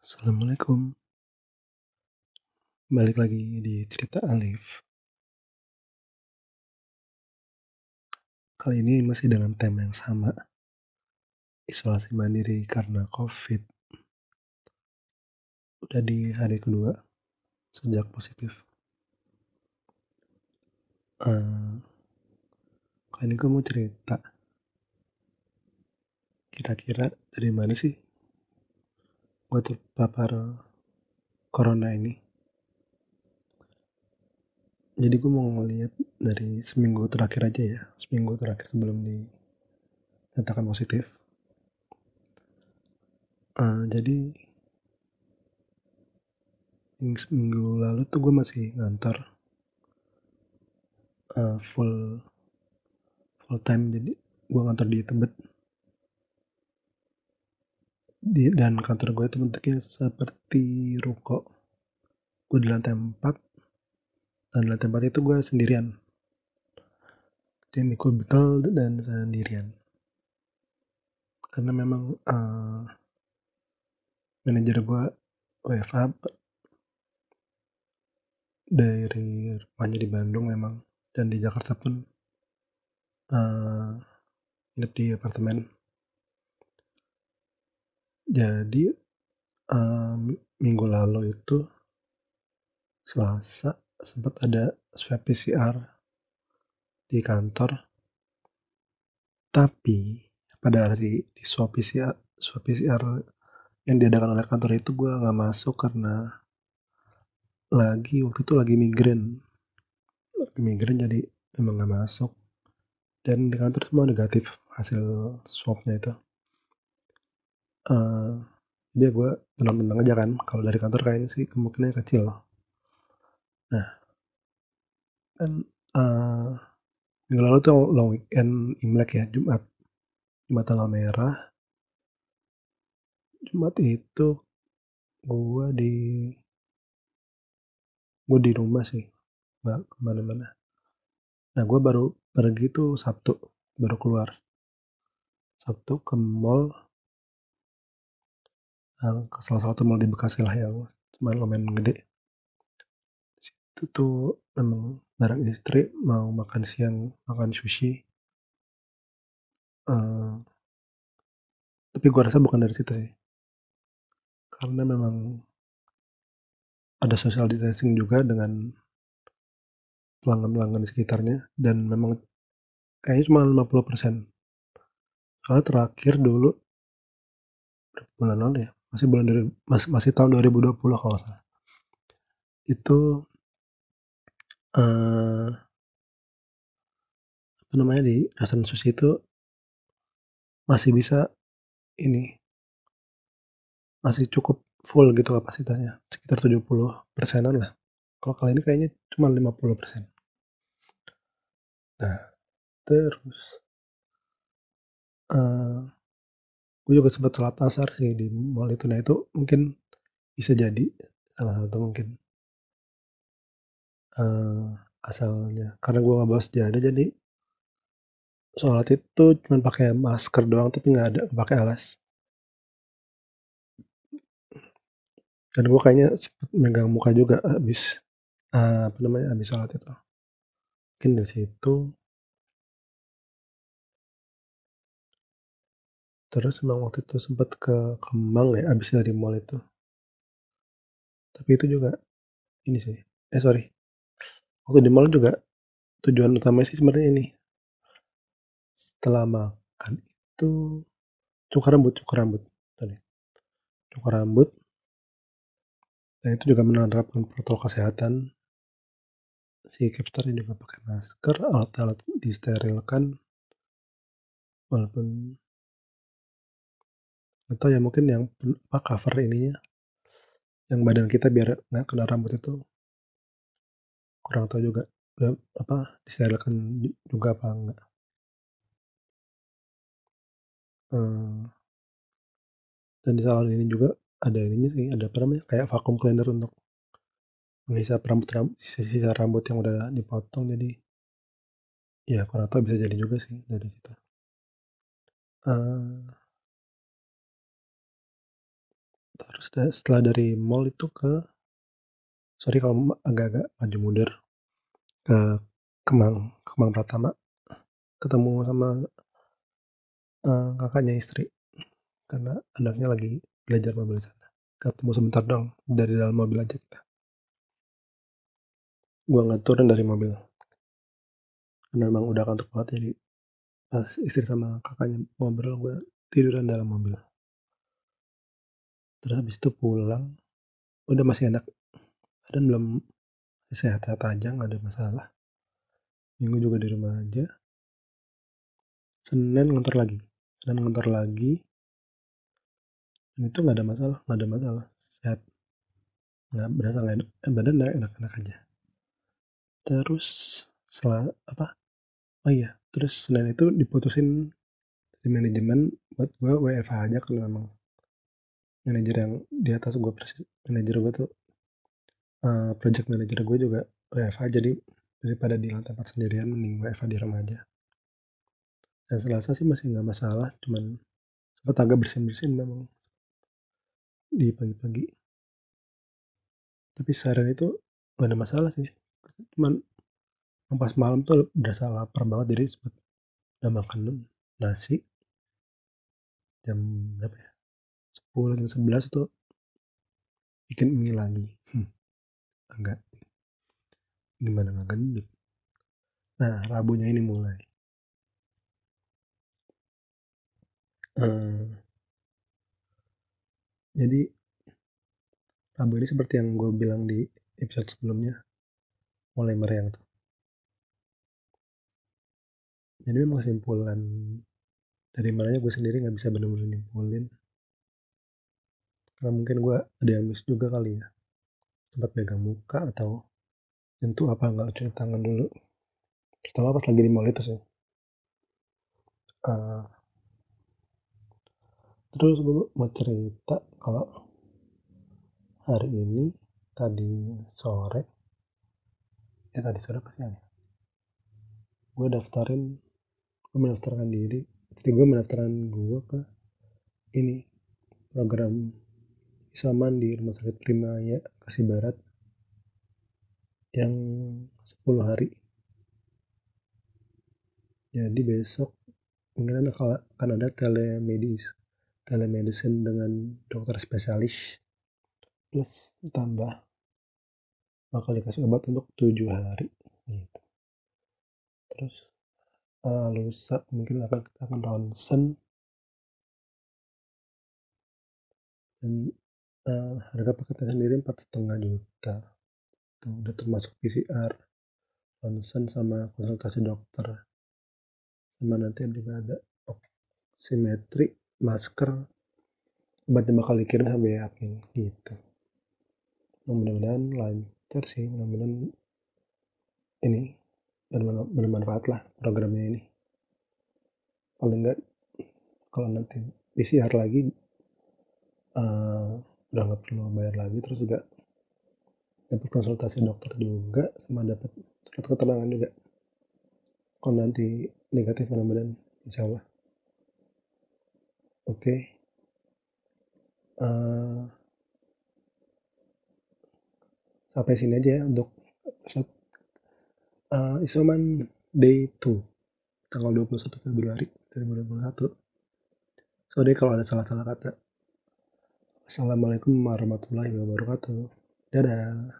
Assalamualaikum. Balik lagi di cerita Alif. Kali ini masih dengan tema yang sama. Isolasi mandiri karena COVID. Udah di hari kedua sejak positif. Uh, kali ini gue mau cerita. Kira-kira dari mana sih gue terpapar corona ini? Jadi gue mau ngeliat dari seminggu terakhir aja ya, seminggu terakhir sebelum dinyatakan positif. Uh, jadi yang seminggu lalu tuh gue masih ngantor uh, full full time jadi gue ngantor di Tebet di, dan kantor gue itu bentuknya seperti ruko. Gue di lantai 4 dan lantai tempat itu gue sendirian. Dan di kubikel dan sendirian. Karena memang uh, manajer gue WFA dari rumahnya di Bandung memang dan di Jakarta pun uh, hidup di apartemen jadi uh, minggu lalu itu Selasa sempat ada swab PCR di kantor. Tapi pada hari di swab PCR swab PCR yang diadakan oleh kantor itu gue nggak masuk karena lagi waktu itu lagi migrain. Lagi migrain jadi memang nggak masuk. Dan di kantor semua negatif hasil swabnya itu uh, dia gue tenang-tenang aja kan kalau dari kantor kayaknya sih kemungkinannya kecil Nah, kan uh, minggu lalu tuh long weekend Imlek ya, Jumat. Jumat tanggal merah. Jumat itu gue di gue di rumah sih, nggak ke mana-mana. Nah, gue baru pergi tuh Sabtu, baru keluar. Sabtu ke mall, ke salah satu mall di Bekasi lah yang lumayan gede. Itu tuh memang barang istri mau makan siang makan sushi. Uh, tapi gua rasa bukan dari situ sih. Karena memang ada social distancing juga dengan pelanggan-pelanggan di sekitarnya dan memang kayaknya cuma 50% soalnya terakhir dulu bulan lalu ya masih bulan dari masih, masih tahun 2020 kalau salah. Itu uh, apa namanya di Rasan Sushi itu masih bisa ini masih cukup full gitu kapasitasnya. Sekitar 70 persenan lah. Kalau kali ini kayaknya cuma 50 persen. Nah terus uh, gue juga sempat telat asar sih di mall itu. Nah itu mungkin bisa jadi salah satu mungkin uh, asalnya. Karena gue nggak bawa sejadah jadi sholat itu cuma pakai masker doang tapi nggak ada pakai alas. Dan gue kayaknya sempet megang muka juga habis uh, apa namanya habis sholat itu. Mungkin dari situ terus emang waktu itu sempat ke Kemang ya habis dari mall itu. Tapi itu juga ini sih eh sorry. Waktu di mall juga tujuan utama sih sebenarnya ini. Setelah makan itu cukur rambut cukur rambut tadi cukur rambut. Dan itu juga menerapkan protokol kesehatan. Si capster juga pakai masker alat-alat disterilkan. Walaupun atau ya mungkin yang apa cover ininya. Yang badan kita biar nggak kena rambut itu. Kurang tahu juga. Udah apa disterilkan juga apa enggak hmm. dan di salon ini juga ada ininya sih ada apa namanya kayak vacuum cleaner untuk menghisap rambut rambut sisa rambut yang udah dipotong jadi ya kurang tahu bisa jadi juga sih dari situ. Uh, terus setelah dari mall itu ke sorry kalau agak-agak maju mundur. Ke Kemang Kemang Pratama. Ketemu sama uh, kakaknya istri. Karena anaknya lagi belajar mobil di sana. Ketemu sebentar dong dari dalam mobil aja kita. Gua nggak turun dari mobil. Karena memang udah kantuk banget jadi pas istri sama kakaknya ngobrol gue tiduran dalam mobil terus habis itu pulang udah masih enak. Dan belum sehat-sehat aja nggak ada masalah. Minggu juga di rumah aja. Senin ngantor lagi. Senin ngantor lagi. Dan itu nggak ada masalah nggak ada masalah. Sehat. Nggak berasa nggak enak. Eh, badan enak-enak aja. Terus setelah apa? Oh iya terus Senin itu diputusin di manajemen buat gue WFH aja kan memang manajer yang di atas gue persis manajer gue tuh uh, project manager gue juga WFH jadi daripada di lantai 4 sendirian mending WFH di rumah aja. Dan selasa sih masih nggak masalah cuman sempat agak bersin-bersin memang di pagi-pagi. Tapi seharian itu gak ada masalah sih cuman pas malam tuh berasa lapar banget jadi sempat udah makan nasi jam berapa ya 10 jam 11 tuh bikin mie lagi. Hmm. Agak gimana? Nggak gendut. Nah rabunya ini mulai. Uh, jadi rabu ini seperti yang gue bilang di episode sebelumnya mulai meriang tuh. Jadi memang kesimpulan dari mananya gue sendiri nggak bisa benar-benar nyimpulin karena mungkin gue ada yang miss juga kali ya. Sempat pegang muka atau nyentuh apa nggak? Cuci tangan dulu. Pertama pas lagi di mall itu sih. Uh, terus gue mau cerita kalau hari ini tadi sore ya tadi sore pasti ya? Gue daftarin gue mendaftarkan diri. Jadi gue mendaftarkan gue ke ini program isoman di rumah sakit Primaya Kasih Barat yang 10 hari. Jadi besok mungkin akan ada telemedis telemedicine dengan dokter spesialis plus tambah bakal dikasih obat untuk tujuh hari gitu. Terus uh, lusa mungkin akan akan ronsen. Dan uh, harga paketnya sendiri empat setengah juta. Tuh udah termasuk PCR ronsen sama konsultasi dokter. Sama nanti juga ada simetri masker obatnya bakal dikirim sampai yakin gitu. Mudah-mudahan lancar sih mudah-mudahan ini bermanfaat lah programnya ini. Paling enggak kalau nanti PCR lagi uh, udah nggak perlu bayar lagi terus juga dapat konsultasi dokter juga sama dapat surat keterangan juga. Kalau nanti negatif mudah-mudahan insya Allah. Oke. Okay. uh, eh, sampai sini aja ya untuk episode uh, isoman day 2 tanggal 21 Februari 2021 sorry kalau ada salah-salah kata Assalamualaikum warahmatullahi wabarakatuh. Dadah.